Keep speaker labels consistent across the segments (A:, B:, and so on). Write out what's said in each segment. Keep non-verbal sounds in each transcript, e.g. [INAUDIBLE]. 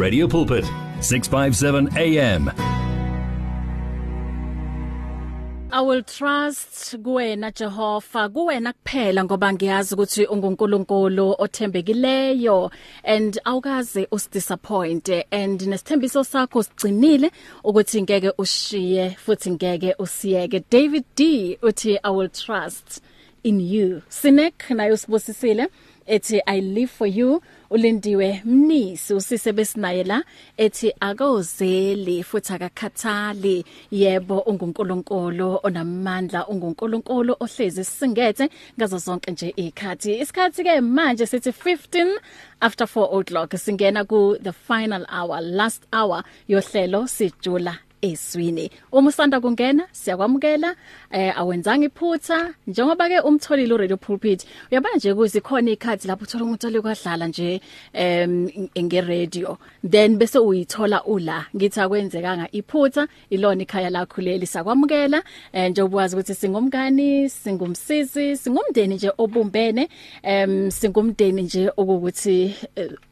A: Radio Pulpit 657 AM
B: I will trust kuwena Jehova kuwena kuphela ngoba ngiyazi ukuthi unguNkulunkulu othembekileyo and awukaze usidisappoint and nesithembiso sakho sigcinile ukuthi ngeke ushiye futhi ngeke usiyeke. David D uthi I will trust in you. Sinek nayo sibusisile ethi I live for you. Ulindiwe mnisi usise besinaye la ethi akozeli futhi akakhathali. Yebo ungunkulunkulu onamandla ungunkulunkulu ohlezi singethe ngazo zonke nje ikhathi isikhathi ke manje sithi 15 after 4 o'clock singena ku the final hour last hour yohlelo sijula eswini. Uma usanda kungena siyakwamukela eh awenzanga iphutha. Njengoba ke umtholile radio pulpit uyabona nje kuzi khona ikhathi lapho uthola umuntu olikwadlala nje em nge radio then bese uyithola ula. Ngithi akwenzekanga iphutha ilona ikhaya lakho leli. Sakwamukela eh nje ubwazi ukuthi singumngani singumsisi singumndeni nje obumbene em singumndeni nje okuthi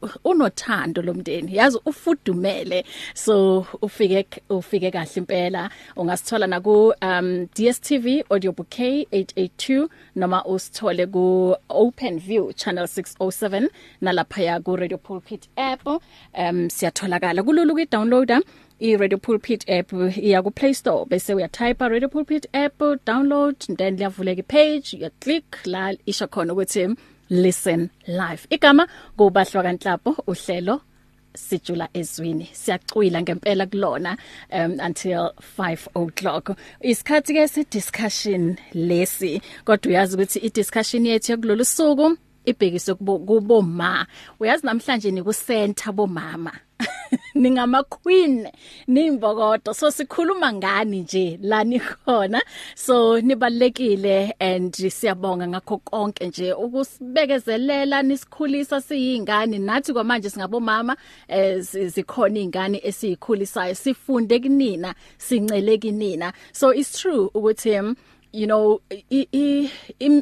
B: uh, unothando lomndeni. Yazi ufudumele. So ufike ufike ufike kahle impela. Ungasithola na ku um DStv audio bouquet 882 noma usithole ku OpenView channel 607 nalapha ya ku Radio Pulpit app. Um siyatholakala. Kululu ku downloader i Radio Pulpit app iya ku Play Store bese uya type Radio Pulpit app download then liyavuleka page ya click la isha khona ukuthi listen live. Igama kubahlwa kanhlapo uhlelo sijula ezwini siyacwila ngempela kulona um until 5 o'clock. Isikhathi ke se discussion lesi kodwa uyazi ukuthi i discussion yethu kulolu suku ibhekise kubo ma uyazi namhlanje ni ku center bomama. [LAUGHS] ningama queen nimbokodo so sikhuluma ngani nje la nikhona? So nibalekile and siyabonga ngakho konke nje. Ukusibekezelela nisikhulisa siyingane. Nathi kwamanje singabomama eh zikhona izingane esizikhulisayo sifunde kunina sincele kunina. So it's true ukuthi you know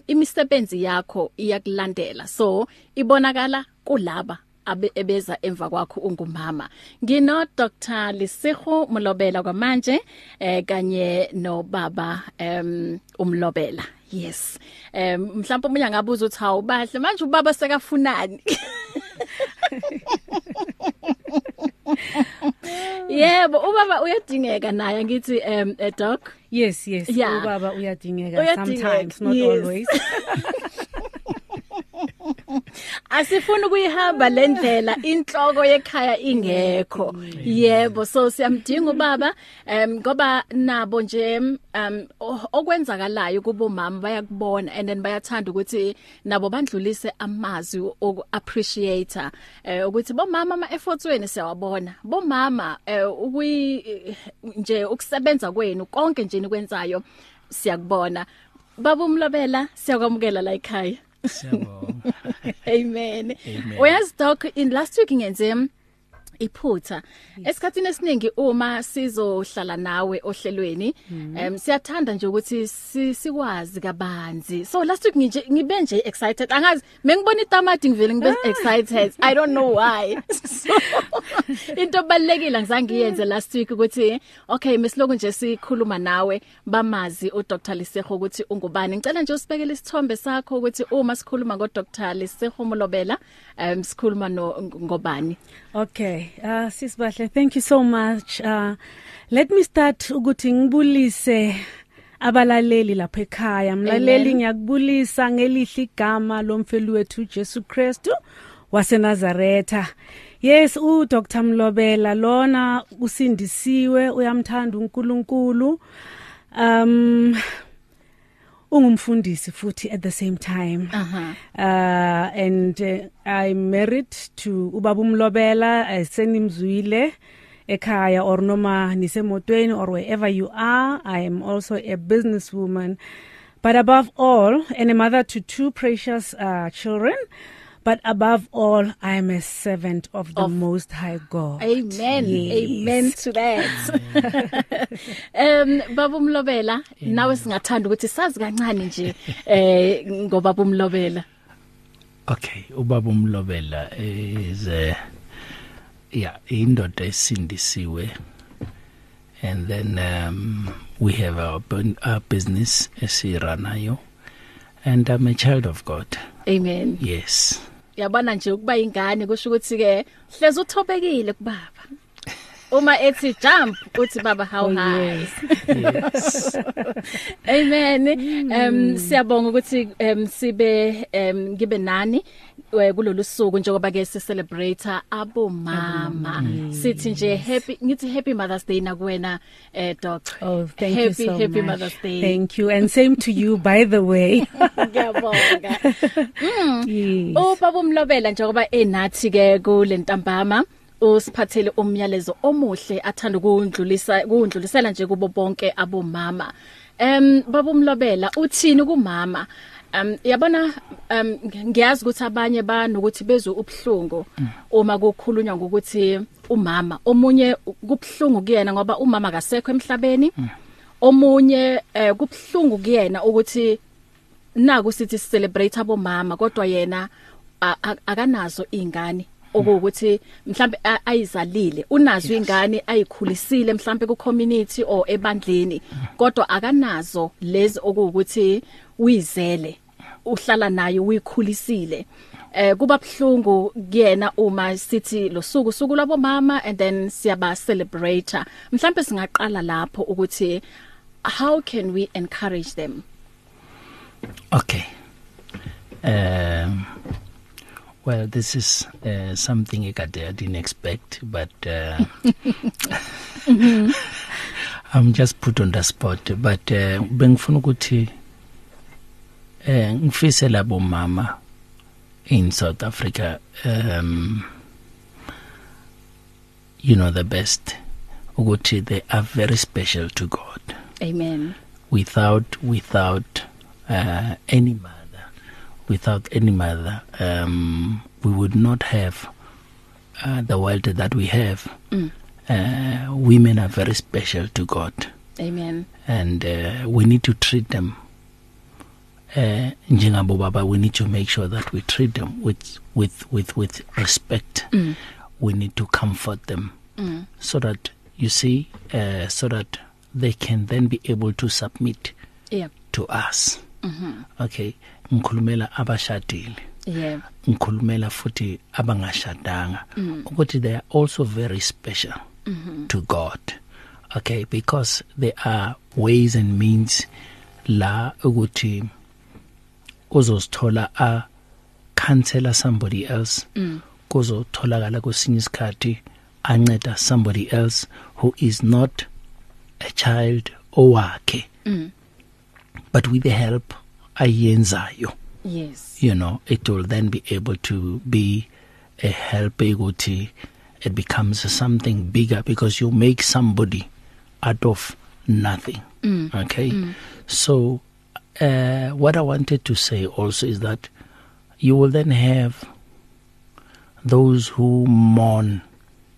B: imisebenzi yakho iyakulandela. So ibonakala kulaba abe ebeza emva kwakho ungumama ngino Dr Lisego Molobela kwamanje eh kanye no baba um umlobela yes um mhlawumbe umunye angabuza uthi hawu bahle manje ubaba sekafunani [LAUGHS] Yebo ubaba uyadingeka naye ngithi um a doc
C: Yes yes
B: yeah.
C: ubaba uyadingeka
B: uyadingeka.
C: sometimes not
B: yes.
C: always [LAUGHS]
B: Asifuna ukuyihamba lendlela inhloko yekhaya ingekho. Yebo, so siyamdinga ubaba em ngoba nabo nje um okwenzakalayo kubo mama bayakubona and then bayathanda ukuthi nabo bandlulise amazwi oku appreciate eh ukuthi bomama ama efforts wenu siyawabona. Bomama eh ukuyi nje ukusebenza kwenu konke nje nikwenzayo siyakubona. Baba umlobela siyakwamukela la ekhaya.
D: Siyabonga. [LAUGHS]
B: Amen.
D: Amen.
B: Uyazi doc in last week ngenze iphutha. Esikhathini esiningi uma sizohlala nawe ohlelweni em siyathanda nje ukuthi si- sikwazi kabanzi. So last week nje ngibe nje excited. Angazi mengibona itamati ngivele ngibe excited. I don't know why. [LAUGHS] Into balekile ngizange ngiyenze last week ukuthi okay mesiloku nje sikhuluma nawe bamazi uDr Lisego ukuthi ungubani. Ngicela nje usibekele isithombe sakho ukuthi uma sikhuluma ngoDr Lisego Molobela um sikhuluma no ngobani?
C: Okay, uh sisibahle, thank you so much. Uh let me start ukuthi ngibulise abalaleli lapha ekhaya. Mlaleli ngiyakubulisa ngelihle igama lomfeli wethu Jesu Christu waseNazaretha. Yes, u Dr Mlobela lona usindisiwe uyamthanda uNkulunkulu. Um ungumfundisi futhi at the same time.
B: aha.
C: Uh and uh, I'm married to ubaba umlobela esenimzwile ekhaya or noma nisemotweni or wherever you are. I am also a businesswoman. But above all and a mother to two precious uh children. But above all I am a servant of the
B: Of-
C: most high God
B: Amen.
C: Yes.
B: Amen to that. [LAUGHS] um baba umlobela nawe singathanda ukuthi sazi kancane nje eh ngobaba umlobela.
D: Okay, ubaba umlobela is a yeah indoda esindisiwe and then um we have our, our business esiranayo and I'm a child of God
B: amen
D: yes
B: yabona nje ukuba ingane kusho ukuthi ke hleze uthobekile kubaba. Uma ethi jump uthi baba how
C: Oh,
B: high?
D: yes. [LAUGHS]
B: Amen. Um siyabonga ukuthi um sibe um ngibe nani. Kulolu suku njengoba ke si celebrate abomama sithi nje happy ngithi happy mothers day nakuwena eh doc
C: Oh, thank
B: happy,
C: you so
B: happy
C: much.
B: Mother's Day.
C: Thank you, and same to you, by the way. [LAUGHS]
B: ngiyabonga
C: yes.
B: ubaba umlobela njengoba enathi ke kulentambama usiphathele umyalezo omuhle athanda ukundlulisa ukundlulisela nje kubo bonke abomama em baba umlobela uthini kumama um yabona um ngiyazi ukuthi abanye banokuthi bezwe ubhlungu uma kukhulunywa ngokuthi umama. Omunye kubhlungu kuyena ngoba umama akasekho emhlabeni. Omunye eh, kubhlungu kuyena ukuthi naku sithi celebrate abomama kodwa yena akanazo izingane okuwukuthi mhlambe ayizalile unazo ingane ayikhulisile mhlambe ku community or ebandleni kodwa akanazo lezi okuwukuthi uyizele uhlala nayo uyikhulisile. Eh kuba bhlungu kuyena uma sithi lo suku suku labomama and then siyaba celebrate mhlambe singaqala lapho ukuthi how can we encourage them?
D: Okay. Um, well, this is uh, something I didn't expect, but uh, [LAUGHS] I'm just put on the spot. But uh, bengifuna ukuthi eh ngifise labo mama in South Africa um you know the best ukuthi they are very special to God.
B: amen
D: without without uh, any mother without any mother um, we would not have uh, the world that we have.
B: Mm.
D: uh, women are very special to God.
B: Amen.
D: And uh, we need to treat them. Uh, njengabo baba we need to make sure that we treat them with with with with respect.
B: Mm.
D: we need to comfort them.
B: Mm.
D: so that you see uh, so that they can then be able to submit
B: yeah.
D: to us. Okay ngikhulumela abashadile.
B: Yeah.
D: Ngikhulumela futhi abangashadanga.
B: Mm.
D: ukuthi they are also very special
B: mhm
D: to God. Okay because there are ways and means la ukuthi uzosithola a counselor somebody else.
B: Mm.
D: kuzotholakala kwesinye isikhathi anceda somebody else who is not a child owakhe.
B: Mm.
D: But with the help ayenzayo
B: yes
D: you know it will then be able to be a help ukuthi it becomes something bigger because you make somebody out of nothing
B: Mm.
D: okay
B: Mm.
D: so uh what i wanted to say also is that you will then have those who mourn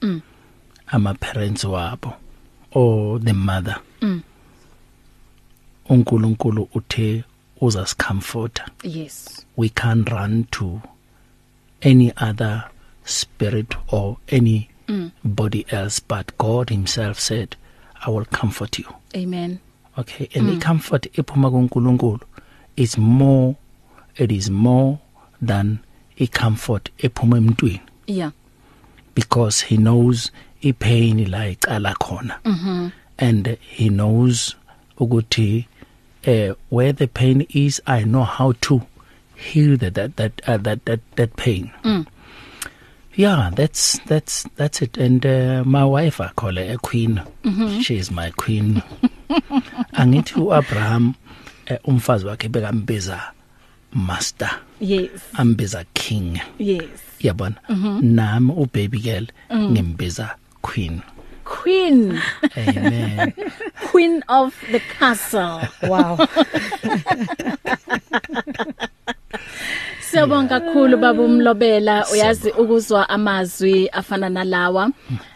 B: Mm.
D: ama parents wabo or the mother
B: Mm.
D: uNkulunkulu uthe uzasicomforta
B: yes.
D: We can't run to any other spirit or any
B: Mm.
D: body else but God himself said I will comfort you.
B: Amen.
D: Okay and
B: Mm.
D: the comfort ephuma kuNkulunkulu is more it is more than a comfort ephuma emntwini.
B: Yeah.
D: Because he knows ipain la iqala khona.
B: Mhm
D: and he knows ukuthi uh, where the pain is I know how to heal that that that uh, that, that that pain.
B: Mm.
D: yeah that's that's that's it. And uh, my wife I call her a queen.
B: Mhm.
D: she is my queen. [LAUGHS] Angithi uAbraham uh, umfazi wakhe bekambiza master.
B: Yes.
D: Ambiza king.
B: Yes.
D: Yabona?
B: Mhm.
D: nami ubaby girl
B: Mm.
D: ngimbiza queen.
B: Queen.
D: Amen. [LAUGHS]
B: Queen of the castle.
C: Wow.
B: Siyabonga kakhulu baba umlobela uyazi ukuzwa amazwi afana nalawa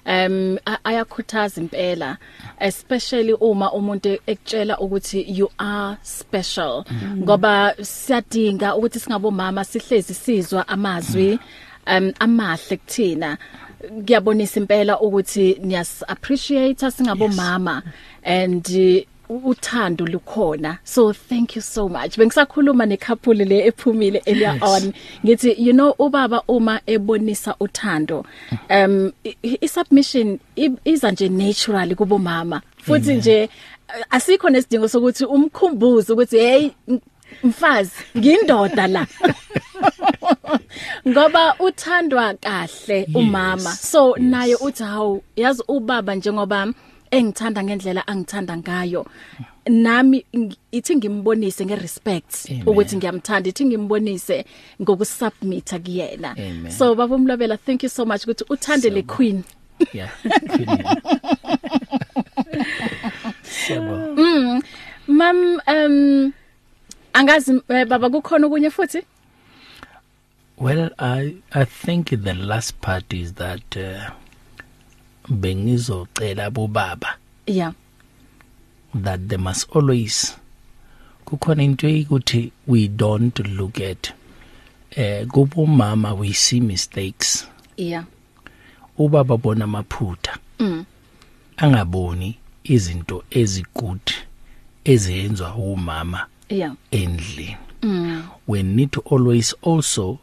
B: um ayakhuthaza impela especially uma umuntu ekutshela ukuthi you are special. Ngoba siyadinga ukuthi singabomama sihlezi sizwa amazwi um amahle kuthina. Kuyabonisa impela ukuthi niyas appreciate singabomama and uh, uthando lukhona. So thank you so much. Bengisakhuluma nekhapuli le ephumile elia on. Ngithi you know ubaba uma ebonisa uthando um i- i submission i- iza nje naturally kubo mama. Futhi nje uh, asikho nesidingo sokuthi umkhumbuze ukuthi hey m- mfazi ngindoda la. [LAUGHS] ngoba uthandwa kahle umama. So naye uthi hawu yazi ubaba njengoba engithanda ngendlela angithanda ngayo. Nami ng- ithi ngimbonise ngerespect
D: Amen.
B: ukuthi ngiyamthanda ithi ngimbonise ngokusubmit kuyena.
D: Amen.
B: so baba umlobela thank you so much ukuthi uthande le queen.
D: Yeah Siyabonga.
B: mam um angazi eh, baba kukhona okunye futhi?
D: Well, I I think the last part is that uh, bengizocela bobaba
B: yeah.
D: that they must always kukhona into ukuthi we don't look at eh kubo mama we see mistakes.
B: Yeah.
D: Ubaba bona maphutha
B: mm.
D: angaboni izinto ezigood ezenzwa umama
B: yeah.
D: endlini.
B: Mm.
D: We need to always also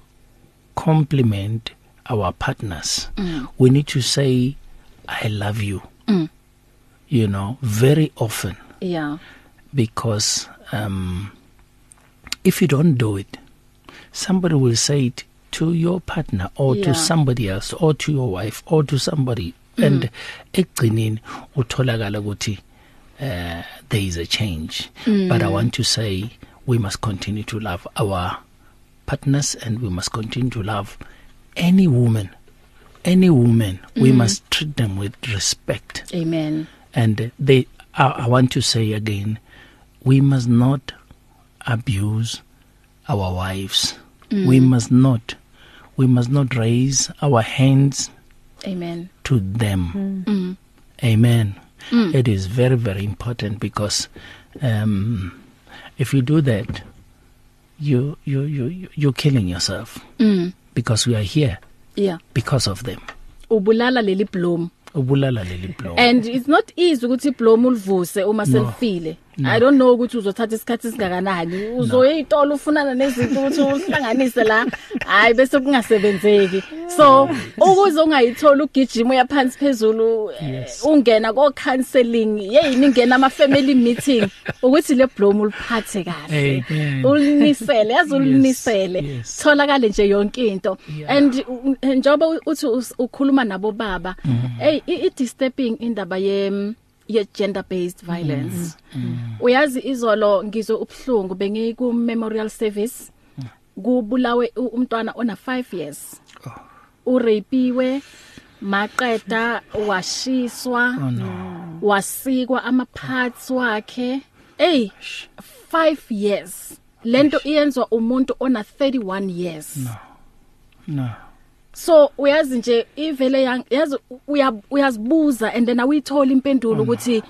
D: compliment our partners
B: Mm.
D: we need to say i love you
B: Mm.
D: you know very often
B: yeah
D: because um if you don't do it somebody will say it to your partner or
B: Yeah.
D: to somebody else or to your wife or to somebody mm. and ekugcineni utholakala ukuthi uh, there is a change mm. but i want to say we must continue to love our partners and we must continue to love any woman any woman mm. we must treat them with respect
B: amen
D: and they I, I want to say again we must not abuse our wives mm. we must not we must not raise our hands
B: amen
D: to them mm. amen mm. it is very very important because um if you do that you you you you're killing yourself.
B: Mm.
D: Because we are here.
B: Yeah.
D: Because of them.
B: Ubulala leli bloom.
D: Ubulala leli blow
B: and it's not easy ukuthi ibloom ulivuse uma selifile. I don't know ukuthi uzothatha isikhathi singakanani uzoye izitolo ufunana nezinto ukuthi uhlanganise la. Hayi bese kungasebenzeki. So ukuze ungayithola ugijima uyaphansi phezulu eh, ungena ko counseling yeyini ingena ama family meeting ukuthi le bloom uliphathe kahle. Ulinisele yazi
D: Yes,
B: ulinisele.
D: yes.
B: tholakale nje yonke into. And u- njoba uthi ukhuluma nabo baba hey i i- disturbing indaba ye ye gender based violence. Uyazi izolo ngizwe ubhlungu bengiku memorial service. Kubulawe u- umntwana ona 5 years. Urapiwe maqeda washiswa
D: oh no.
B: wasikwa ama parts wakhe. Hey 5 years. Lento iyenzwa umuntu ona 31 years.
D: No.
B: So uyazi nje ivele yazi uya- uyazibuza and then awuyithola impendulo ukuthi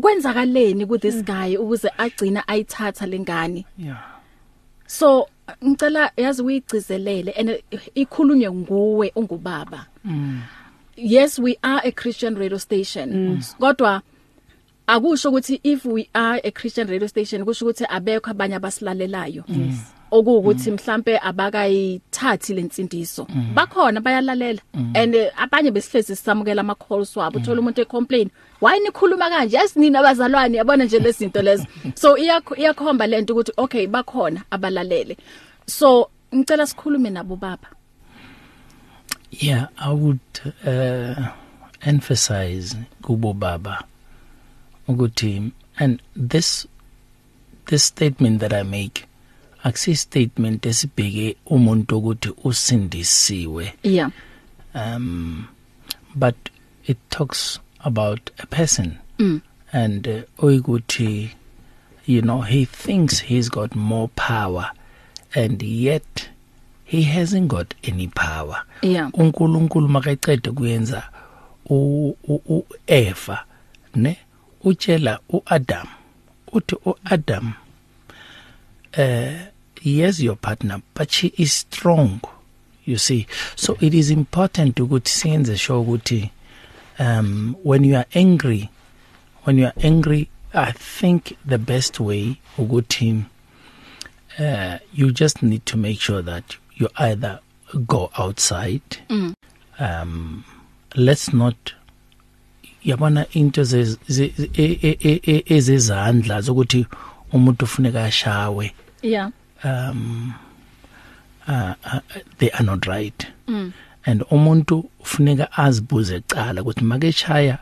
B: kwenzakaleni ku this guy ukuze agcina ayithatha lengane
D: yeah.
B: So ngicela yazi uyigcizelele and ikhulunywe nguwe ungubaba yes we are a christian radio station. Kodwa akusho ukuthi if we are a christian radio station kusho ukuthi abekho abanye abasilalelayo. Yes. Okuwukuthi mhlambe abakayithathi lensindiso bakhona bayalalela. And eh, abanye besihlezi sisamukela ama calls wabo uthola umuntu ecomplain why nikhuluma kanje? Yes nina abazalwane yabona nje lezinto lezo. [LAUGHS] So iyakho iyakhomba lento ukuthi okay bakhona abalalele. So ngicela sikhulume nabo baba.
D: Yeah, I would uh, emphasize kubo baba ukuthi and this this statement that I make akusi statement esibheke umuntu ukuthi usindisiwe.
B: Yeah.
D: Um but it talks about a person.
B: Mm.
D: and uh, oyikuthi you know he thinks he's got more power and yet he hasn't got any power.
B: Yeah.
D: uNkulunkulu makaqeda kuyenza u u- u Eva ne? Utshela uAdam uthi uAdam uh yes your partner but she is strong you see. So it is important ukuthi siyenze sure ukuthi um when you are angry when you are angry i think the best way ukuthi uh you just need to make sure that you either go outside mm. um let's not yabona into ezezandla zokuthi umuntu ufuneka ashawe.
B: Yeah.
D: Um uh, uh they are not right. Mm. and umuntu ufuneka azibuze ecala ukuthi makechaya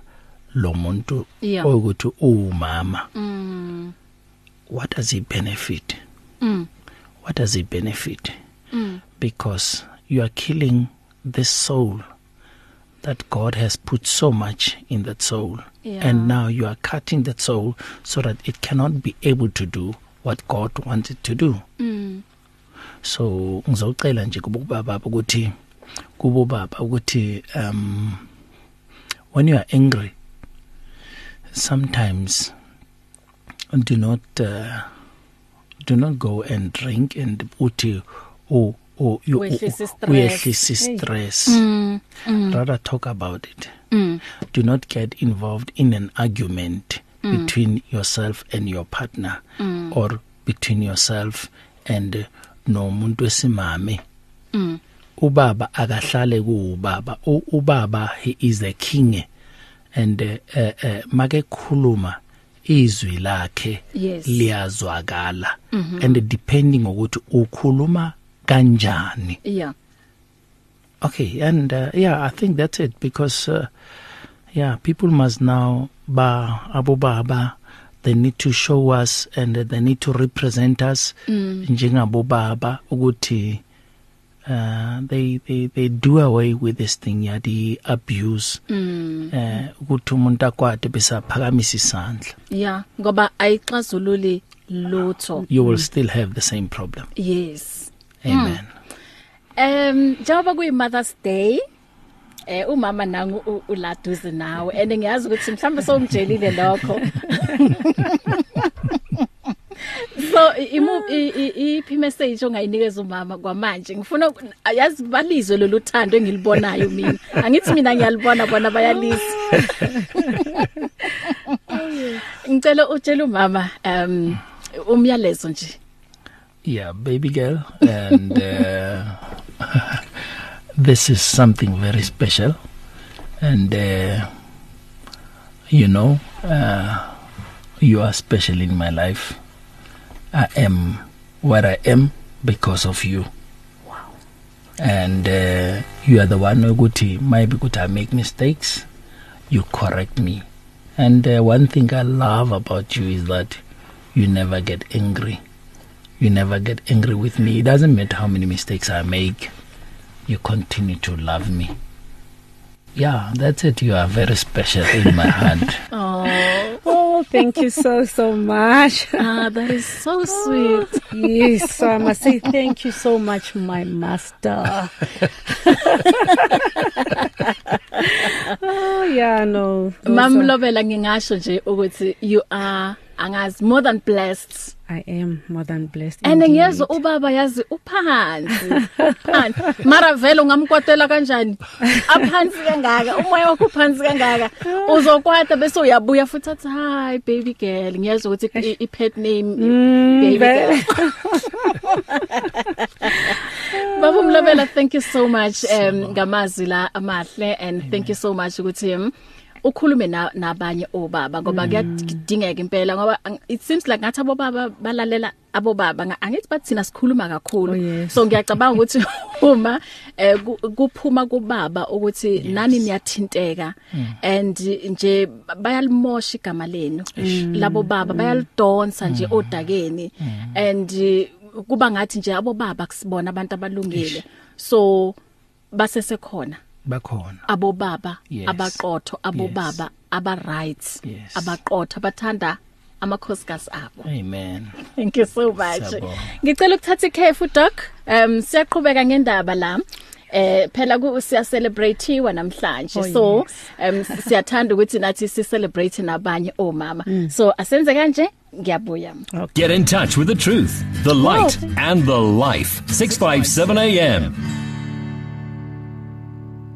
D: lo muntu
B: Yeah.
D: ukuthi umama
B: mm.
D: What does he benefit?
B: Mm.
D: What does he benefit?
B: Mm.
D: Because you are killing this soul that God has put so much in that soul.
B: Yeah.
D: and now you are cutting that soul so that it cannot be able to do what God wanted to do.
B: Mm.
D: So ngizocela nje kubo baba ukuthi kubo baba ukuthi um when you are angry sometimes do not uh, do not go and drink and uthi oh oh you
B: Wehlisa stress.
D: uyehlisa stress.
B: Mm mm.
D: Rather talk about it.
B: Mm.
D: Do not get involved in an argument. Mm. between yourself and your partner mm. or between yourself and uh, nomuntu wesimame
B: mm
D: ubaba akahlale kuubaba ubaba he is a king and uh, uh, uh, make khuluma izwi lakhe
B: Yes.
D: liyazwakala mm -hmm. and depending ukuthi ukhuluma kanjani
B: yeah
D: Okay, and uh, yeah, I think that's it because uh, yeah, people must now ba Abu Baba they need to show us and uh, they need to represent us
B: Mm.
D: njengabo baba ukuthi uh they they they do away with this thing ya the abuse
B: mm.
D: eh ukuthi umuntu akwade besaphakamisa isandla.
B: Yeah ngoba ayixazululi lutho.
D: You will still have the same problem.
B: Yes.
D: Amen.
B: Um njengoba kuyi Mother's Day eh umama nangu u- uladuze nawe and ngiyazi ukuthi mhlawumbe sowungijelile lokho. [LAUGHS] So imu i- i- iphi message ongayinikeza umama kwamanje? Ngifuna uku- yazi balizwe lolu thando engilibonayo mina. Angithi mina ngiyalibona bona bayalisa. [LAUGHS] Ngicela utshela umama um umyalezo nje.
D: Yeah, baby girl, and uh, [LAUGHS] this is something very special, and uh, you know, uh, you are special in my life. I am where I am because of you. Wow. And uh, you are the one ukuthi maybe could I make mistakes, you correct me. And uh, one thing I love about you is that you never get angry you never get angry with me. It doesn't matter how many mistakes I make. You continue to love me. Yeah, that's it. You are very special in my heart. [LAUGHS]
B: Oh
C: Oh, thank you so so much.
B: ah that is so sweet
C: yes, so I must say thank you so much, my master. [LAUGHS] oh yeah, no.
B: Mamlobela ngingasho nje ukuthi you are angazi more than blessed.
C: I am more than blessed.
B: And
C: indeed.
B: ngiyezwa ubaba yazi uphansi. Phansi. Mara vele ungamkwatela kanjani? Aphansi kangaka, umoya wakho uphansi kangaka. Uzokwata bese uyabuya futhi athi hi baby girl. Ngiyezwa ukuthi i- i pet name
C: Mm,
B: baby
C: ve-
B: girl. Baba Mlobela thank you so much um ngamazwi la amahle and thank you so much ukuthi um ukhulume na nabanye obaba ngoba kuyadingeka impela ngoba it seems like ngathi abo baba balalela abo baba nga- angithi bathina sikhuluma
C: Oh,
B: kakhulu
C: yes.
B: so ngiyacabanga ukuthi [LAUGHS] uma eh, ku- kuphuma kubaba ukuthi nani niyathinteka and nje bayalimosha igama lenu. Labo baba bayalidonsa nje odakeni and eh, kuba ngathi nje abo baba kusibona abantu abalungile so basesekhona.
D: Bakhona.
B: abo baba
D: Yes.
B: abaqotho abo
D: Yes.
B: baba aba right
D: Yes.
B: abaqotho abathanda amakhosikazi abo
D: Amen.
B: thank you so much
D: Siyabonga.
B: ngicela ukuthatha ikhefu doc um siyaqhubeka ngendaba la eh phela ku siya celebrate wa namhlanje
C: Oh,
B: so um siyathanda ukuthi nathi si celebrate nabanye omama so asenze kanje ngiyabuya
A: Get in touch with the truth, the light, and the life. 657 AM.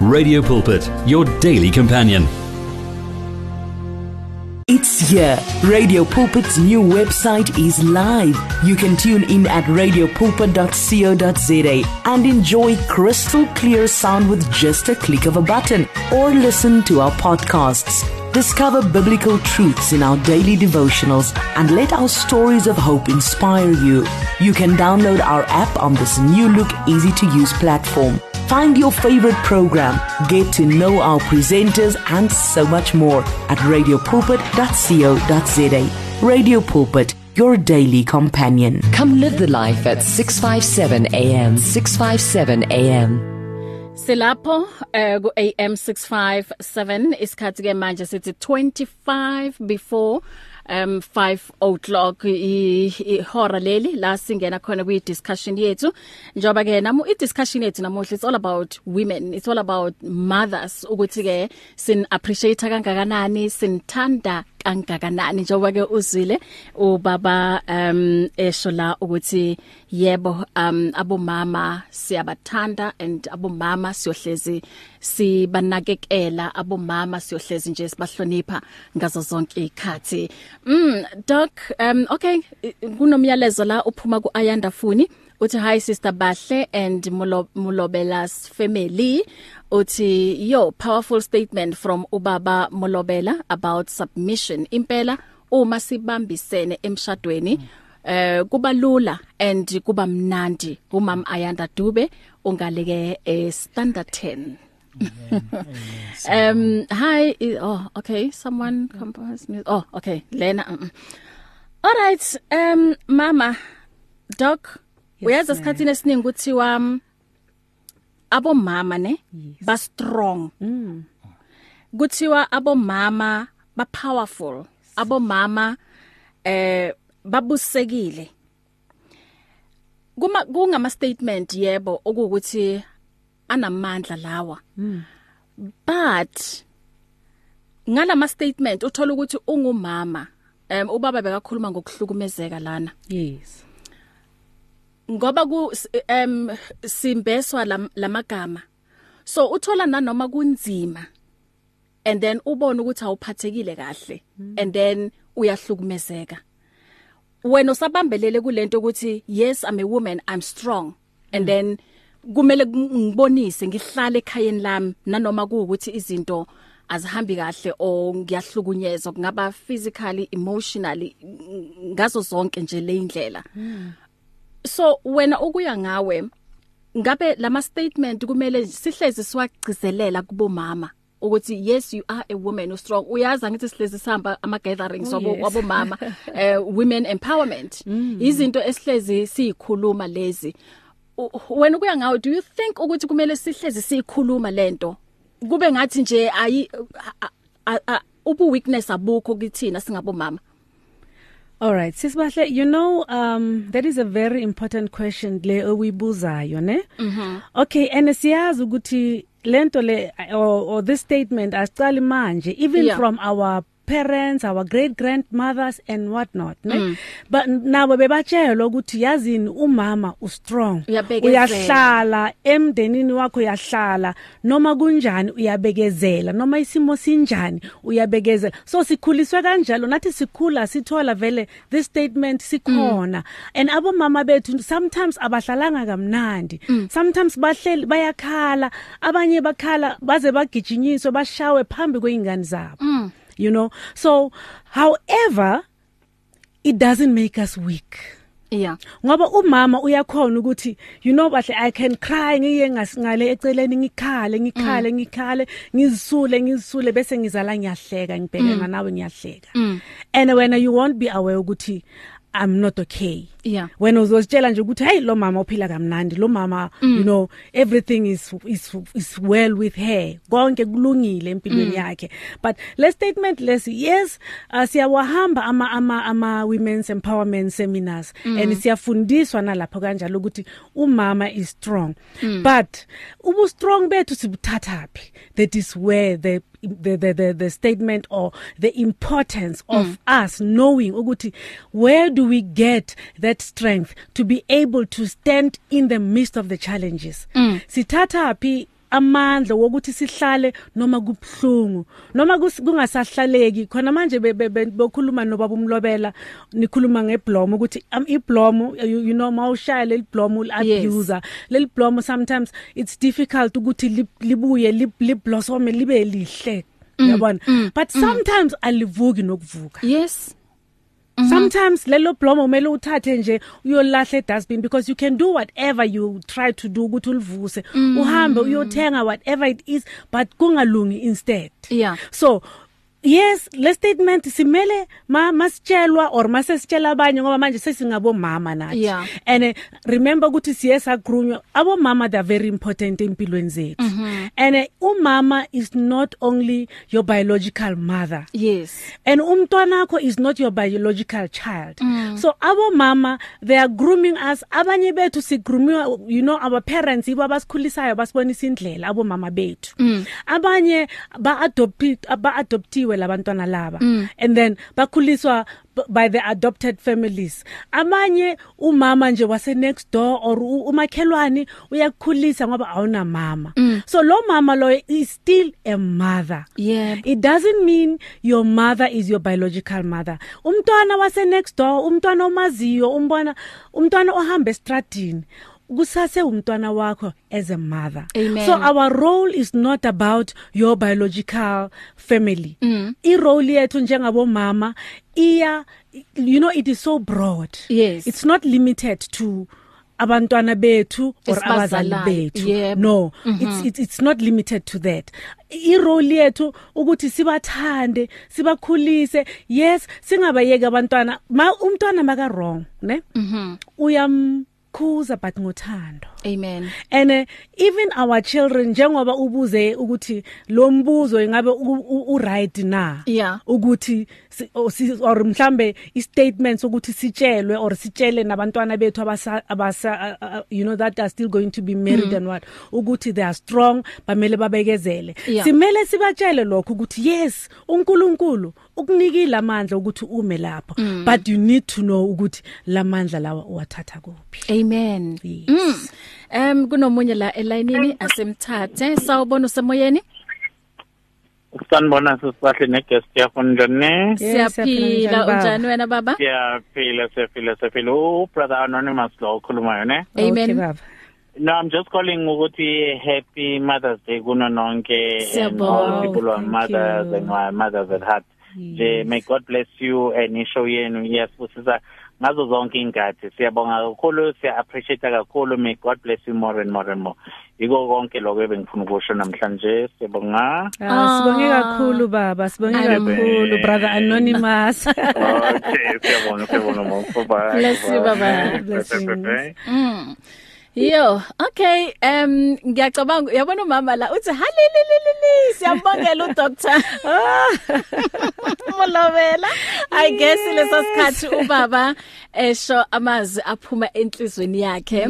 A: Radio Pulpit, your daily companion.
E: It's here. Radio Pulpit's new website is live. You can tune in at radiopulpit.co.za and enjoy crystal clear sound with just a click of a button or listen to our podcasts. Discover biblical truths in our daily devotionals and let our stories of hope inspire you. You can download our app on this new look, easy to use platform. Find your favorite program, get to know our presenters, and so much more at radiopulpit.co.za. Radio Pulpit, your daily companion.
F: Come live the life at 657 AM. 657 AM.
B: Silapho eh ku AM 657 isikhathi ke manje sithi 25 before um 5 o'clock. Ihora leli la singena khona kwi discussion yethu njoba ke namu i discussion yethu namuhla it's all about women it's all about mothers. Ukuthi ke sin appreciate kangakanani sinthanda kangakanani njengoba ke uzwile ubaba um esho la ukuthi yebo um abomama siyabathanda and abomama siyohlezi sibanakekela abomama siyohlezi nje sibahlonipha ngazo zonke ikhathi mm doc um okay kunomyalezo la uphuma ku Ayanda Funi uthi hi sister Bahle and Mulobelas family. Uthi yo powerful statement from ubaba Mulobela about submission. Impela uma sibambisene emshadweni eh kuba lula and kuba mnandi. Umam Ayanda Dube ungaleke eh standard 10 [LAUGHS] um hi oh okay someone compose me oh okay Lena uh -uh. all right um mama doc uyazi esikhathini esiningi kuthiwa um, abomama ne yes. ba strong. Mm. kuthiwa abomama ba powerful. Abomama eh babusekile. Kuma kungama statement yebo okuthi anamandla lawa. Mm. but ngalama statement uthola ukuthi ungumama um ubaba bekakhuluma ngokuhlukumezeka lana.
C: Yes.
B: Ngoba ku um simbeswa lamagama so uthola nanoma kunzima and then ubone ukuthi awuphathekile kahle mm. and then uyahlukumezeka wena usabambelele kulento ukuthi yes i'm a woman i'm strong and mm. then kumele ngibonise ngihlale ekhayeni lami nanoma kuukuthi izinto azihambi kahle o ngiyahlukunyezwa kungaba physically emotionally ngazo zonke nje le indlela mm. So wena ukuya ngawe ngabe lama statement kumele sihlezi siwagcizelela kubomama ukuthi yes you are a woman who strong. Uyazi ngithi sihlezi sihamba ama gatherings
C: oh, yes.
B: wabomama uh, [LAUGHS] women empowerment. Mm. izinto esihlezi siyikhuluma lezi. Wena kuya ngawe do you think ukuthi kumele sihlezi sikhuluma lento kube ngathi nje ayi ubu weakness abukho kithina singabomama.
C: All right sisibahle you know um that is a very important question le oyibuzayo ne
B: Mhm
C: Okay and siyazi ukuthi lento le or, or this statement asicali manje even
B: Yeah.
C: from our parents our great grandmothers and what not ne mm. but nabo bebatshelwa ukuthi yazini umama u strong
B: Uyabekezela.
C: uyahlala emndenini wakho uyahlala noma kunjani uyabekezela noma isimo sinjani uyabekezela so sikhuliswe kanjalo nathi sikhula sithola vele this statement sikhona mm. and abomama bethu sometimes abahlalanga kamnandi mm. sometimes bahleli bayakhala abanye bakhala baze bagijinyiswe bashawe phambi kweingane zabo
B: Mm.
C: You know? So however it doesn't make us weak.
B: Yeah.
C: Ngoba umama uyakhona ukuthi you know bahle I can cry ngiye ngasingale eceleni ngikhale ngikhale ngikhale ngizisule ngizisule bese ngizala ngiyahleka ngibhekena nawe ngiyahleka. And when you won't be aware ukuthi I'm not okay.
B: Yeah.
C: when uzositshela nje ukuthi hey lo mama uphila kamnandi lo mama mm. you know everything is is is well with her konke kulungile empilweni mm. yakhe but le statement lesi yes uh, siyawahamba ama ama ama women's empowerment seminars mm. and siyafundiswa nalapho kanjalo ukuthi umama is strong mm. but ubu strong bethu sibuthathapi that is where the the the the, the statement or the importance of mm. us knowing ukuthi where do we get that strength to be able to stand in the midst of the challenges. Mm. sithatha phi amandla wokuthi sihlale noma kubhlungu noma kungasahlaleki? Khona manje bokhuluma nobaba umlobela nikhuluma ngeblomo ukuthi um, iblomo you, you know mawushaya leliblomo abuser leli blomo sometimes it's difficult ukuthi libuye liblossom libe lihle. Yabona mm, but mm. sometimes alivuki nokuvuka.
B: Yes.
C: Mm -hmm. Sometimes lelo blomo umele uthathe nje uyolahle dustbin because you can do whatever you try to do ukuthi ulivuse mm. uhambe uyothenga whatever it is but kungalungi instead.
B: Yeah.
C: So yes le statement simele ma masitshelwa or masesitshela abanye ngoba manje sesingabo mama nathi
B: yeah.
C: and uh, remember ukuthi siyesa grunywa abo mama they are very important empilweni zethu mm -hmm. and uh, umama is not only your biological mother
B: yes
C: and umntwana wakho is not your biological child mm. so abo mama they are grooming us abanye bethu sigrumiwa you know our parents ibo abasikhulisayo basibonisa indlela abo mama bethu
B: mm.
C: abanye ba adopt ba adoptiwe labantwana laba. Mm. and then bakhuliswa by the adopted families. Amanye umama nje wase next door or umakhelwani uyakukhulisa ngoba awuna mama.
B: Mm.
C: so lo mama lo is still a mother.
B: Yeah
C: it doesn't mean your mother is your biological mother. Umntwana wase next door umntwana omaziyo umbona umntwana ohamba estradini kusase umntwana wakho as a mother
B: Amen.
C: so our role is not about your biological family
B: mm.
C: i role yethu njengabo mama iya you know it is so broad
B: yes.
C: it's not limited to abantwana bethu or abazali bethu
B: yep.
C: no
B: mm -hmm.
C: it's, it's it's not limited to that i role yethu ukuthi sibathande sibakhulise yes singabayeka abantwana ma umntwana maka wrong ne
B: mhm
C: uyam ukukhuza but ngothando
B: amen
C: and uh, even our children njengoba ubuze ukuthi lo mbuzo ingabe u right na
B: yeah.
C: ukuthi or mhlambe i statements ukuthi sitshelwe or sitshele nabantwana bethu abasa abasa uh, uh, you know that are still going to be married mm. and what ukuthi they are strong bamele babekezele
B: yeah.
C: simele sibatshele lokho ukuthi yes uNkulunkulu ukunikile amandla ukuthi ume lapho
B: mm.
C: but you need to know ukuthi lamandla lawa uwathatha kuphi
B: amen
C: yes.
B: mm. um kunomunye la elayinini asemthathe sawubona usemoyeni
G: Sanibona sisibahle neguest yakho njani?
B: Siyaphila unjani wena baba?
G: Siyaphila siyaphila siyaphila. Oh brother anonymous lo ukhulumayo ne?
B: Amen.
C: Okay baba.
G: No I'm just calling ukuthi happy Mother's Day kuno nonke and all people who are mothers and who are mothers at heart. Nje may God bless you and ishow yenu. Yasibusisa ngazo zonke ingathi siyabonga kakhulu siya appreciate kakhulu. May God bless you more and more and more. Yiko konke lokho ebengifuna ukusho namhlanje. Siyabonga.
C: Ah sibonge kakhulu baba. Sibonge kakhulu brother anonymous.
G: Okay siyabonga siyabonga mo bye
B: bless you baba.
C: Blessings
B: mm. Yo, okay, um ngiyacabanga uyabona umama la uthi halililili siyambongela udoctor. [LAUGHS] Molobela. I guess lesasikhathi ubaba esho amazwi aphuma enhlizweni yakhe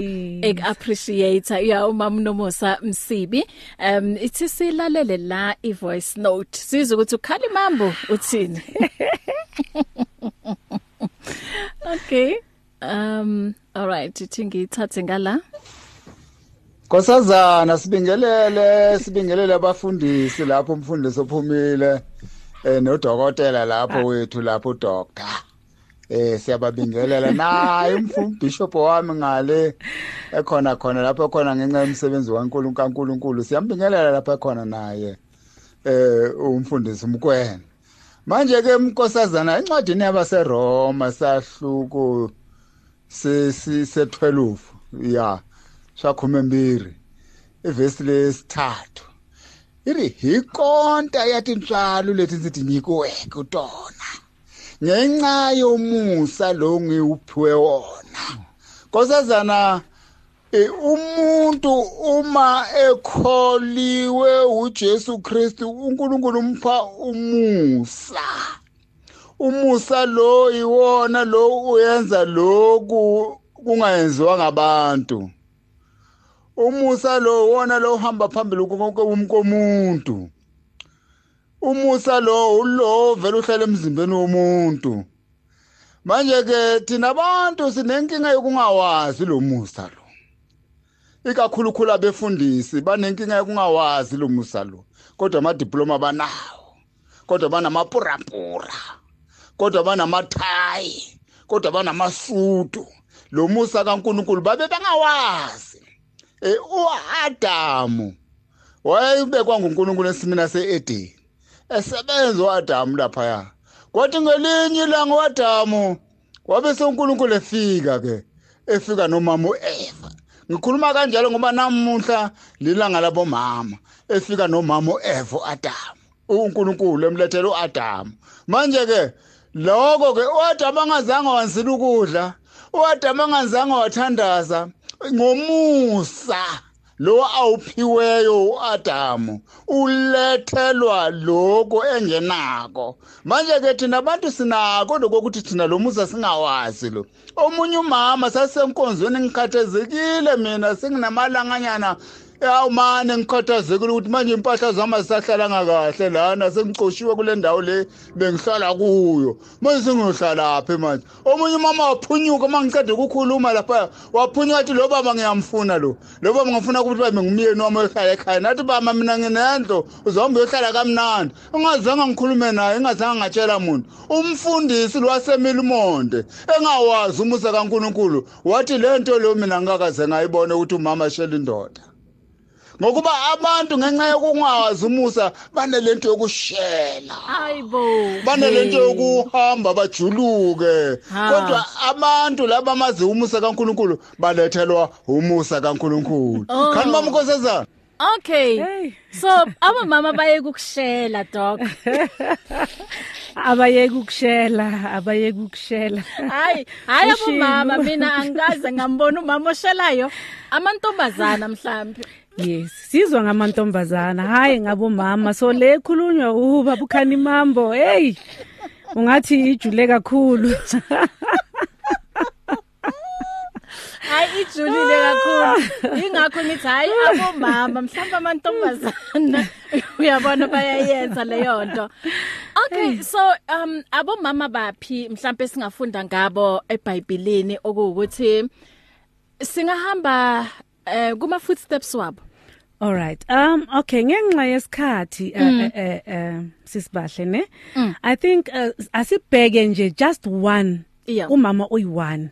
B: ek appreciate ya umama Nomosa Msibi. Um ithi silalele la i voice note. Sizwe ukuthi ukhala imambo uthini. [LAUGHS] Okay. Um all right, ithi ngiyithathe ngala.
H: Nkosazana sibingelele sibingelele abafundisi lapho umfundisi ophumile eh nodokotela lapho wethu lapho doctor eh siyababingelela. Naye umfundi bishop wami ngale ekhona khona lapho khona ngenxa yomsebenzi kaNkulunkulu kaNkulunkulu. Siyambingelela lapha khona naye eh umfundisi umkwena manje ke umkosazana encwadini yabaseRoma sahluko se se 12 ya shakhuma mbiri ivesi lesithathu. Iri hikonta yathi ntswalo lethi sithi nyikuweke utona. Ngenxa yomusa lo ngiuphiwe wona. Nkosazana e, umuntu uma ekholiwe uJesu Kristu uNkulunkulu umpha umusa. Umusa lo iwona lo uyenza lokhu kungayenziwa ngabantu umusa lo wona lo uhamba phambili konke umkomuntu umusa lo ulo vele uhlala emzimbeni womuntu. Manje ke thina abantu sinenkinga yokungawazi lo musa lo. Ikakhulu khulu abefundisi banenkinga yokungawazi lo musa lo kodwa amadiploma banawo kodwa banamapurapura. Kodwa banamathayi kodwa banamasudu lo musa kaNkuluNkulu babe bangawazi eh uAdamu wayebekwa nguNkulunkulu esimina seEdeni esebenza uAdamu lapha kwathi ngelinye ilanga uAdamu wabe senkulunkulu efika ke efika nomama uEva. Ngikhuluma kanjalo ngoba namuhla lilanga labomama efika nomama uEva uAdamu uNkulunkulu emlethela uAdamu. Manje ke lokho ke uAdamu angazange wansila ukudla uAdamu angazange wathandaza ngomusa lo awuphiweyo uAdamu ulethelwa lokho engenako. Manje ke thina abantu sinako lokuthi thina lo musa singawazi lo. Omunye umama sasenkonzweni ngikhathezekile mina senginamalanganyana awumane ngikhathazekile ukuthi manje impahla zami azisahlalanga kahle lana sengicoshiwe kule ndawo le bengihlala kuyo. Manje sengiyohlala phi manje. Omunye umama waphunyuka uma ngicede ukukhuluma lapha waphunyuka athi lo baba ngiyamfuna lo. Lo baba ngifuna ukuthi babe ngumyeni wami ohlala ekhaya. Nathi baba mina nginento uzohamba uyohlala kamnandi. Ungazange ngikhulume naye engazange ngatshela muntu. Umfundisi lwasemile umonde engawazi umusa kaNkuluNkulu wathi lento lo mina ngakaze ngayibona ukuthi umama shela indoda. Ngokuba abantu ngenxa yokungawazi umusa banelento yokushela.
B: Hayibo
H: banelento yokuhamba bajuluke. Kodwa abantu laba amazi umusa kaNkuluNkulu balethelwa umusa kaNkuluNkulu.
B: Oh.
H: kanti mama nkosazana
B: okay.
C: Hey.
B: so abamama baye ukushela dog [LAUGHS]
C: abayeke ukushela abayeke ukushela
B: hayi hayi abomama mina angikaze ngambona umama oshelayo. Amantombazana [LAUGHS] mhlambi
C: yes sizwa ngamantombazana. Hayi ngabomama. So le khulunywa uba bukhani mambo hey ungathi ijule kakhulu.
B: Hayi ijulile kakhulu. Ingakho ngithi hayi abomama mhlawumbe amantombazana. Uyabona bayayenza leyo nto. Okay so um abomama baphi mhlawumbe singafunda ngabo eBhayibhelini okuwukuthi singahamba eh kuma footsteps wabo?
C: All right. Um okay ngenxa yesikhathi eh, eh eh sisibahle ne? I think uh, asibheke nje just one.
B: Yeah.
C: umama oyi1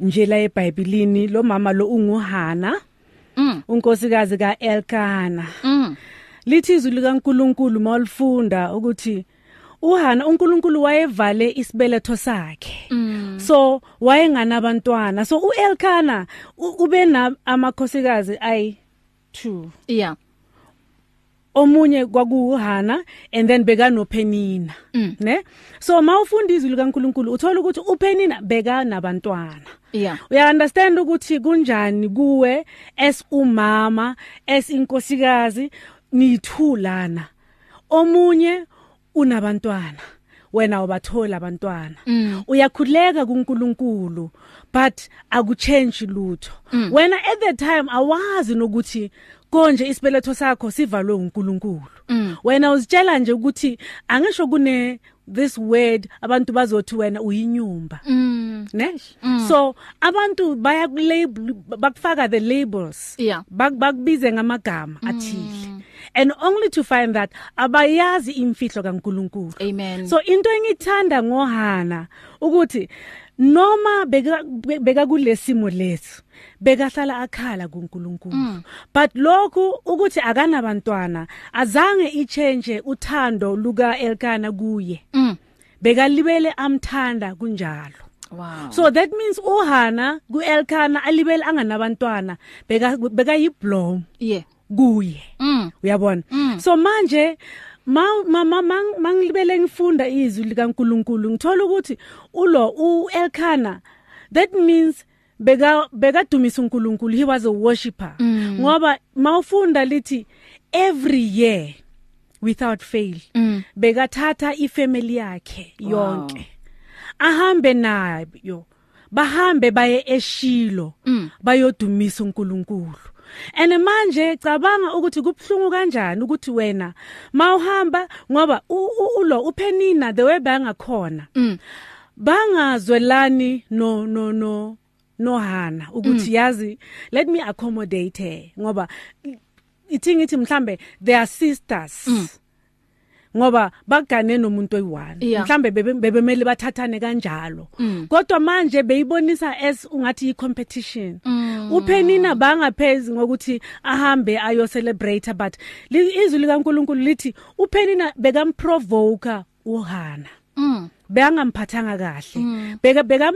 C: nje la eBhayibhelini lo mama lo unguhana.
B: Mm.
C: unkosikazi kaElkana
B: Mm.
C: lithi izwi likaNkuluNkulu mawulifunda ukuthi uHana uNkulunkulu wayevale isibeletho sakhe. So wayenganabantwana. So uElkana ube na amakhosikazi ayi 2
B: yeah.
C: Omunye kwakuhana and then beka noPenina
B: Mm.
C: ne? So mawufunda izwi likaNkuluNkulu uthola ukuthi uPenina beka nabantwana
B: yeah.
C: Uya understand ukuthi kunjani kuwe as umama as inkosikazi nithulana omunye unabantwana. Wena ubathola abantwana.
B: Mm.
C: uyakhuleka kuNkulunkulu but akuchange lutho. Wena at the time awazi nokuthi konje isibeletho sakho sivalwe uNkulunkulu
B: Mm.
C: wena uzitshela nje ukuthi angisho kune this word abantu bazothi wena uyinyumba.
B: Mm.
C: Ne? So abantu baya label bakufaka the labels.
B: Yeah.
C: bak bakubize ngamagama athile. And only to find that abayazi imfihlo kaNkuluNkulu.
B: Amen.
C: So into engithanda ngohana ukuthi noma beka beka kulesimo lethu bekahlala akhala kuNkulunkulu. But lokhu ukuthi akanabantwana azange ichange uthando luka Elkana kuye.
B: Mm.
C: Bekalibele amthanda kunjalo.
B: Wow.
C: so that means uhana kuelkana alibele anganabantwana beka beka yiblom
B: yeah.
C: Kuye.
B: Mm.
C: Uyabona? So manje ma mama mangilibele ngifunda izwi likaNkuluNkulu ngithola ukuthi ulo uElkana that means beka bekadumisa uNkulunkulu he was a worshipper. Ngoba mawufunda lithi every year without fail
B: Mm.
C: bekathatha ifamily yakhe yonke. Ahambe nayo bahambe baye eShilo bayodumisa uNkulunkulu. Ene manje cabanga ukuthi kubhlungu kanjani ukuthi wena mawuhamba ngoba ulo uphenina the way bangakhona bangazwelani no no no nohana ukuthi yazi let me accommodate her ngoba ithi ngithi mhlambe they are sisters ngoba bagane nomuntu oyi1
B: Yeah.
C: mhlambe bebe- bebemeli bathathane kanjalo. Kodwa manje beyibonisa as ungathi i competition uphenina bangaphezi ngokuthi ahambe ayo celebrate but li- izwi likaNkuluNkulu lithi uphenina bekamprovoke uhana.
B: Mm.
C: Bekangamphathanga kahle. Beka beka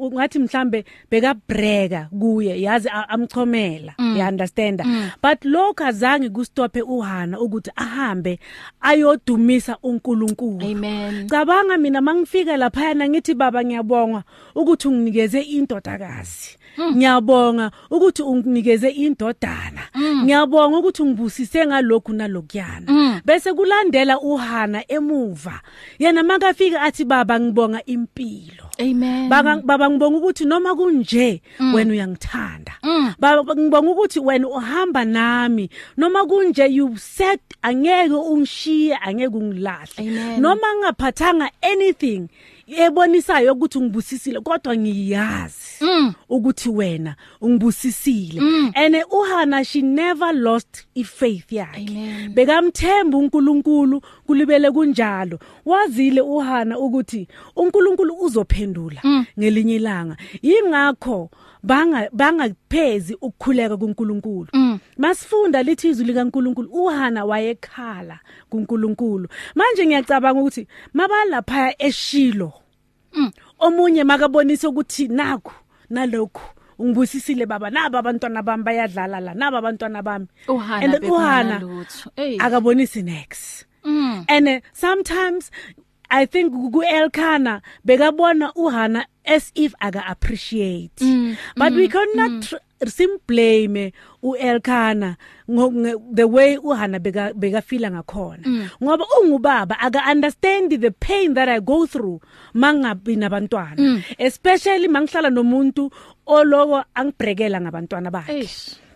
C: ungathi mhlambe beka breka kuye yazi amchomela you understand but lokho azange kustophe uhana ukuthi ahambe ayodumisa uNkulunkulu. Cabanga mina mangifika lapha na ngithi baba ngiyabonga ukuthi unginikeze indodakazi. Ngiyabonga ukuthi unginikeze indodana. Ngiyabonga ukuthi ungibusise ngalokhu nalokyana bese kulandela uhana emuva. Yena makafika athi baba ngibonga impilo.
B: Amen.
C: Baba baba ngibonga ukuthi noma kunje wena uyangithanda. Baba ngibonga ukuthi wena uhamba nami. Noma kunje you said angeke ungishiye angeke ungilahle.
B: Amen.
C: noma ngaphathanga anything ebonisayo ukuthi ngibusisile kodwa ngiyazi ukuthi wena ungibusisile. And uhana she never lost ifaith yakhe.
B: Amen.
C: bekamthemba uNkulunkulu kulibele kunjalo. Wazile uhana ukuthi uNkulunkulu uzophendula ngelinye ilanga. Ingakho banga bangaphezi ukukhuleka kuNkulunkulu. Masifunda lithi izwi likaNkulunkulu uhana wayekhala kuNkulunkulu. Manje ngiyacabanga ukuthi mabalapha eShilo omunye makabonisa ukuthi nakho nalokho ungibusisile baba naba abantwana bami bayadlala la naba abantwana bami.
B: Uhana
C: and uhana akabonisi next
B: mm.
C: And uh, sometimes i think kuelkana bekabona uhana as if aka appreciate.
B: Mm,
C: but we cannot tr- simblame uelkana the way uhana beka bekafila ngakhona. Ngoba ungubaba aka understand the pain that i go through mangabi nabantwana. Especially mangihlala nomuntu oloko angibrekela ngabantwana bakhe.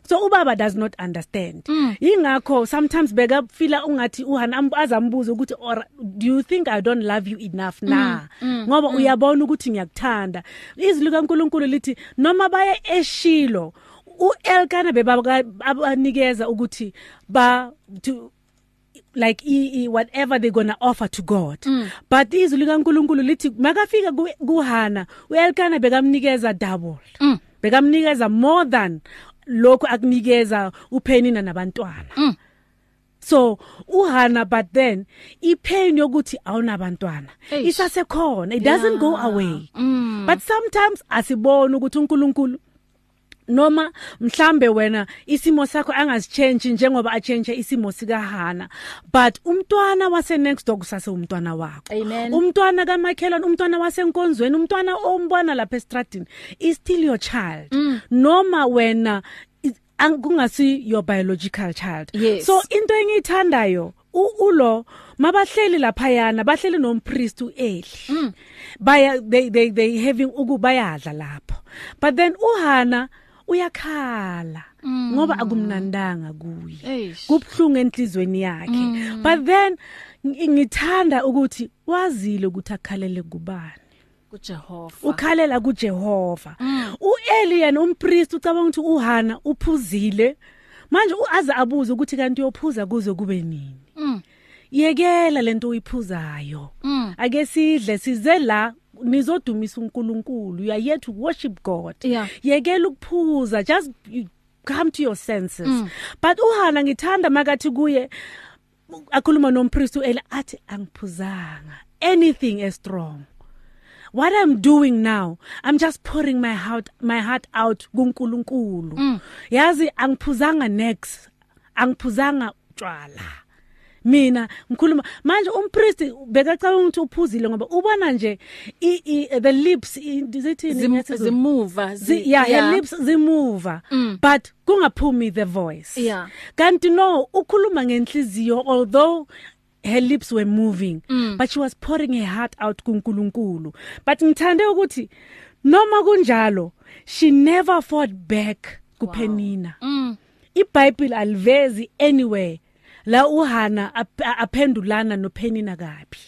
C: So ubaba does not understand. Ingakho sometimes beka feel ungathi uhana am- azambuza ukuthi or do you think i don't love you enough na? Ngoba uyabona ukuthi ngiyakuthanda. Izwi likaNkuluNkulu lithi noma baya eshilo uElkana bebanikeza ukuthi ba to like i, i whatever they gonna offer to God. Mm. but izwi likaNkuluNkulu lithi makafika ku- kuHana uElkana bekamnikeza double.
B: Mm.
C: bekamnikeza more than lokho akunikeza uphenina nabantwana
B: Mm.
C: so uhana but then ipain yokuthi awunabantwana
B: Eish.
C: isasekhona it doesn't go
B: Yeah.
C: away
B: Mm.
C: but sometimes asibona ukuthi uNkulunkulu noma mhlambe wena isimo sakho angazichange njengoba achange isimo sika Hana but umntwana wase next door kusase umntwana wakho. Umntwana kamakhelwane umntwana wasenkonzweni umntwana ombona lapha estradini is still your child. Noma wena i- ang- kungasi your biological child.
B: Yes.
C: so into engiyithandayo ulo mabahleli lapha yana bahleli nompriest uEli. Baya they they they having ukubayadla lapho. But then uhana uyakhala ngoba akumnandanga kuye.
B: Eish.
C: Kubhlungu enhlizweni yakhe. But then ngi- ngithanda ukuthi wazile ukuthi akhalele kubani
B: kuJehova.
C: Ukhalela kuJehova. uEli yena umpriest ucabanga ukuthi uhana uphuzile. Manje uaza abuze ukuthi kanti uyophuza kuze kube nini?
B: Mm.
C: yekela lento uyiphuzayo
B: Mm.
C: ake sidle size la nizodumisa uNkulunkulu. You are here to worship God.
B: Yeah.
C: yekela ukuphuza just you come to your senses. But uhana ngithanda makathi kuye akhuluma nompriest uEli athi angiphuzanga. Anything is strong. What I'm doing now I'm just pouring my heart my heart out kuNkulunkulu.
B: Mm.
C: yazi angiphuzanga next. Angiphuzanga utshwala mina ngikhuluma manje umpriest bekacabanga ukuthi uphuzile ngoba ubona nje i, i, the lips i- zithini
B: Zim-
C: ngesiZulu?
B: zimuva
C: Zi,
B: zi-
C: yeah, her
B: yeah.
C: lips zimuva mm. but kungaphumi the voice
B: Yeah.
C: kanti no ukhuluma ngenhliziyo although her lips were moving
B: Mm.
C: but she was pouring her heart out kuNkulunkulu but ngithande ukuthi noma kunjalo she never fought back kuPenina
B: Mm.
C: iBible alivezi anywhere la uHana ap- aphendulana noPenina kabi.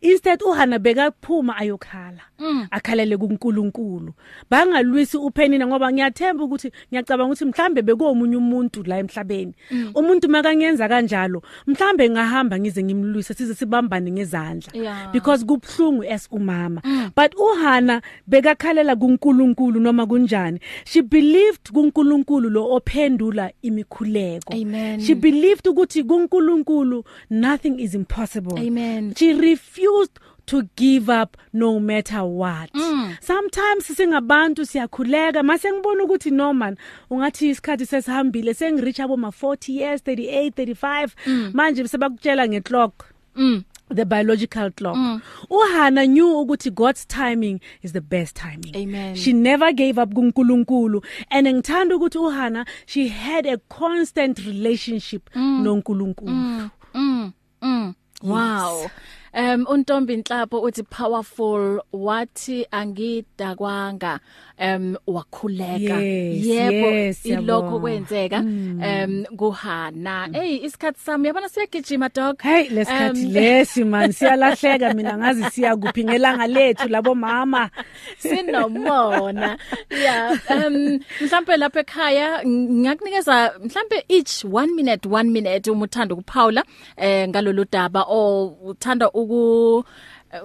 C: Instead uHana bekaphuma ayokhala akhalele kuNkulunkulu. Bangalwisi uPenina ngoba ngiyathemba ukuthi ngiyacabanga ukuthi mhlambe bekuwomunye umuntu la emhlabeni. Umuntu makanyenza kanjalo mhlambe ngahamba ngize ngimlwise size sibambane ngezandla.
B: Yeah.
C: because kubhlungu as umama. But uHana bekakhalela kuNkulunkulu noma kunjani? She believed kuNkulunkulu lo ophendula imikhuleko.
B: Amen.
C: she believed ukuthi kuNkulunkulu nothing is impossible.
B: Amen.
C: she refused to give up no matter what mm. sometimes singabantu siyakhuleka mase ngibona ukuthi no man ungathi isikhathi sesihambile sengiricha abo ma 40 years 38 35 mm. manje sebakutshela ngeclock
B: Mm.
C: the biological clock mm. uhana knew ukuthi God's timing is the best timing
B: Amen.
C: she never gave up kuNkulunkulu and ngithanda ukuthi uhana she had a constant relationship mm. noNkulunkulu mm.
B: Mm. Mm. Wow. Um untombi Nhlapho uthi powerful wathi angidakwanga um wakhuleka.
C: Yes,
B: yebo
C: yes,
B: ilokho
C: siyabonga.
B: kwenzeka. Um kuhana. Hey isikhathi sami yabona siyagijima dog
C: Hey lesikhathi
B: Um,
C: lesi man [LAUGHS] siyalahleka. Mina ngazi siya kuphi ngelanga lethu labo mama.
B: Sinomona. [LAUGHS] Yeah um mhlambe lapha ekhaya ngiyakunikeza mhlambe each 1 minute 1 minute uma uthanda ukuphawula eh ngalolu daba o uthanda uku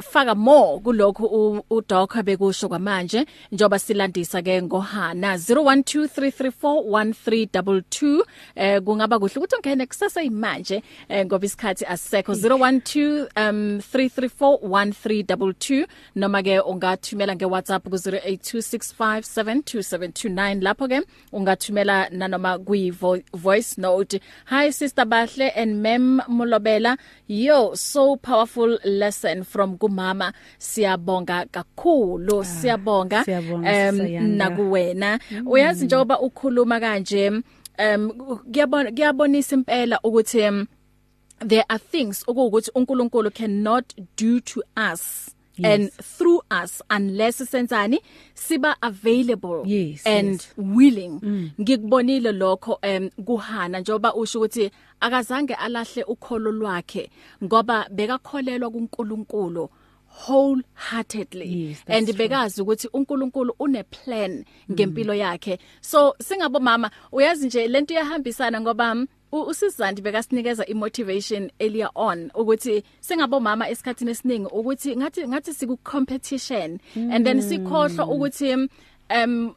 B: faka more kulokho u- udokha bekusho kwamanje njoba silandisa ke ngohana. 0123341322 eh kungaba kuhle ukuthi ungene kusasa imanje eh ngoba isikhathi asisekho 012 um 3341322 noma ke ungathumela ngeWhatsApp ku 0826572729 lapho ke ungathumela nanoma vo- voice note. Hi sister Bahle and mem Mulobela. Yo so powerful lesson from kumama siyabonga kakhulu siyabonga
C: siyabonga,
B: em,
C: Sister Yanda.
B: nakuwena uyazi njengoba ukhuluma kanje um kuyabona kuyabonisa impela ukuthi em, there are things okuwukuthi uNkulunkulu cannot do to us. Yes. and through us unless senzani siba available
C: Yes,
B: and
C: yes.
B: willing. Ngikubonile lokho em kuhana njoba usho ukuthi akazange alahle ukholo lwakhe ngoba bekakholelwa kuNkulunkulu wholeheartedly.
C: Yes,
B: and bekazi ukuthi uNkulunkulu une plan ngempilo yakhe. So singabo mama uyazi nje lento iyahambisana ngoba mm, usizandi bekasinikeza imotivation earlier on ukuthi singabo mama esikhathini esiningi ukuthi ngathi ngathi siku competition and then sikhohlwa ukuthi mm, um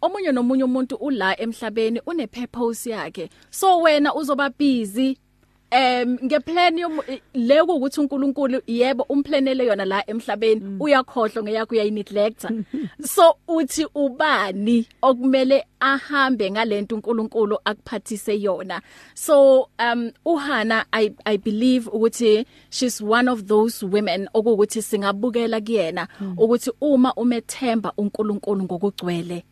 B: omunye nomunye umuntu ula emhlabeni une purpose yakhe. So wena uzoba busy em ngeplan le ukuthi uNkulunkulu yebo umplanele yona la emhlabeni. Uyakhohlwa ngeyakho uyayineglect so uthi ubani okumele ahambe ngalento uNkulunkulu akuphathise yona? So um uhana i i believe ukuthi she's one of those women okuthi singabukela kuyena ukuthi uma umethemba uNkulunkulu ngokugcwele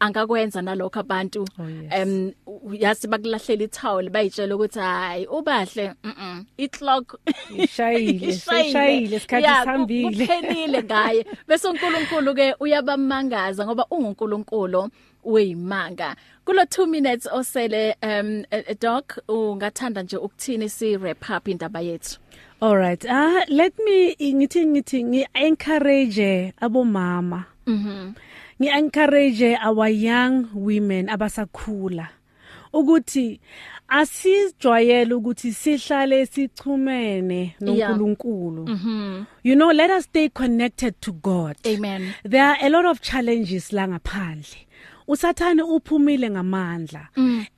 B: angakwenza nalokho abantu.
C: Oh, yes.
B: em yasi bakulahlela ithawule bayitshela ukuthi hayi ubahle mhm iclock.
C: Ishayile [LAUGHS] seshayile isikhathi sihambile.
B: kuphelile ngaye. [LAUGHS] Bese uNkulunkulu ke uyabamangaza ngoba unguNkulunkulu weyimanga. Kulo 2 minutes osele um doc ungathanda nje ukuthini si wrap up indaba yethu?
C: All right. Ah let me ngithi ngithi ngi encourage abomama.
B: Mhm
C: ngi encourage our young women abasakhula ukuthi asijwayele ukuthi sihlale sichumene noNkulunkulu.
B: Mhm
C: you know let us stay connected to God.
B: Amen.
C: There are a lot of challenges la ngaphandle. Usathane uphumile ngamandla.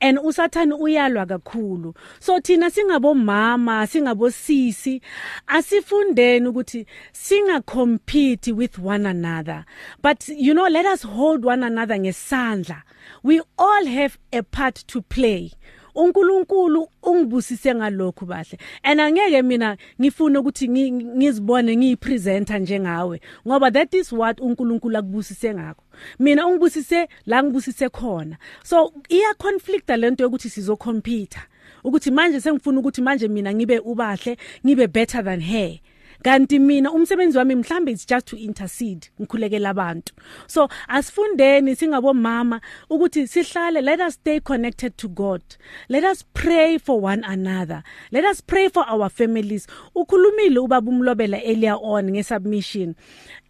C: And usathane uyalwa kakhulu. So thina singabomama singabosisi asifundeni ukuthi singa compete with one another. But you know let us hold one another ngesandla. We all have a part to play. uNkulunkulu ungibusise ngalokho bahle. And angeke mina ngifune ukuthi ngizibone ngiyipresenter njengawe ngoba that is what uNkulunkulu akubusise ngakho. Mina ungibusise la ngibusise khona. So iya conflict lento yokuthi sizo compete ukuthi manje sengifuna ukuthi manje mina ngibe ubahle ngibe better than her. Kanti mina umsebenzi wami mhlambe it's just to intercede ngikhulekela abantu. So asifundeni singabomama ukuthi sihlale let us stay connected to God. Let us pray for one another. Let us pray for our families. Ukhulumile ubaba umlobela earlier on ngesubmission.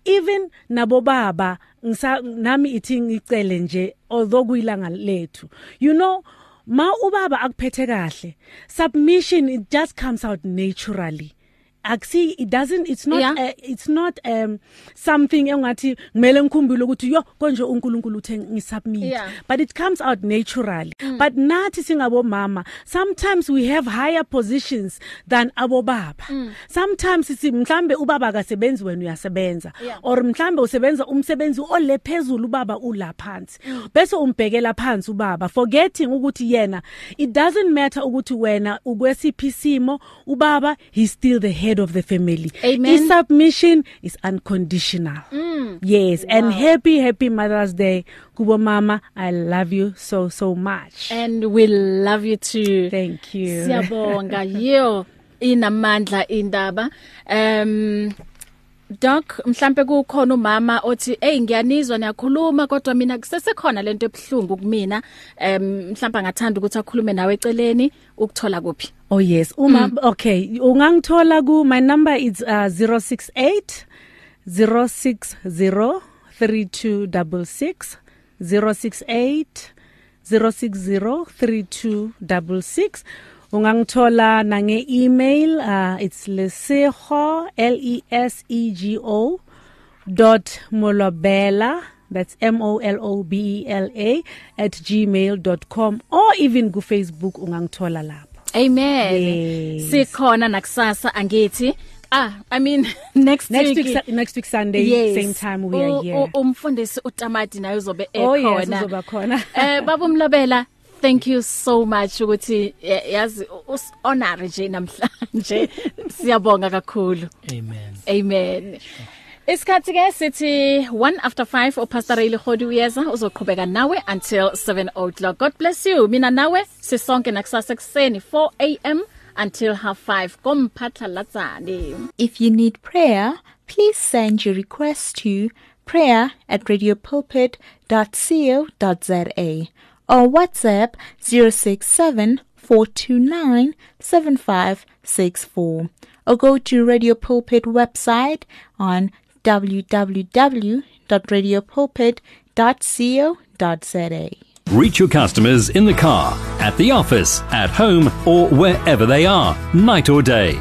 C: Even nabo baba ngisa nami ithi ngicele nje although kuyilanga lethu. You know ma ubaba akuphethe kahle submission it just comes out naturally. Akusi it doesn't it's not yeah. uh, it's not um something engathi kumele ngikhumbule ukuthi yo konje uNkulunkulu uthe ngisubmit
B: yeah.
C: but it comes out naturally mm. but nathi singabo mama sometimes we have higher positions than abo baba mm. sometimes si mhlambe ubaba akasebenzi wena uyasebenza
B: yeah.
C: or mhlambe usebenza umsebenzi ole phezulu ubaba ula phansi mm. bese umbhekela phansi ubaba forgetting ukuthi yena it doesn't matter ukuthi wena ukwesiphi simo ubaba he's still the head of the family.
B: Amen.
C: submission is unconditional.
B: Mm.
C: yes
B: wow.
C: and happy happy mother's day kubo mama. I love you so so much.
B: And we love you too.
C: Thank you.
B: Siyabonga. [LAUGHS] Yo inamandla indaba. Um Doc mhlambe kukhona umama othi hey ngiyanizwa niyakhuluma kodwa mina kusesekhona lento ebhlungu kumina. Em mhlamba ngathanda ukuthi akhulume nawe eceleni ukuthola kuphi?
C: Oh yes. Uma mm. okay ungangithola ku my number is uh, 068 060 3266 068 060 3266 ungangithola nange email uh, it's lesego l e s e g o .molobela that's m o l o b e l a at gmail.com or even ku Facebook ungangithola lapho.
B: Amen.
C: Yes.
B: Sikhona nakusasa angithi Ah, I mean [LAUGHS] next,
C: next
B: week
C: week next week Sunday
B: yes.
C: same time we are here.
B: Umfundisi uTamati naye uzobe
C: Oh yes
B: ekhona.
C: uzoba khona. [LAUGHS]
B: Eh baba Mlobela thank you so much ukuthi yazi us honor nje namhlanje [LAUGHS] siyabonga kakhulu
D: amen
B: amen Isikhathi ke sithi 1 after 5 uPastor Ray Khodi uyeza uzoqhubeka nawe until 7 o'clock. God bless you. Mina nawe sisonke nakusasa kuseni 4 am until half 5 komphatha latsane.
I: If you need prayer, please send your request to prayer at radiopulpit.co.za or WhatsApp 067 429 7564 or go to Radio Pulpit website on www.radiopulpit.co.za.
A: Reach your customers in the car, at the office, at home, or wherever they are, night or day.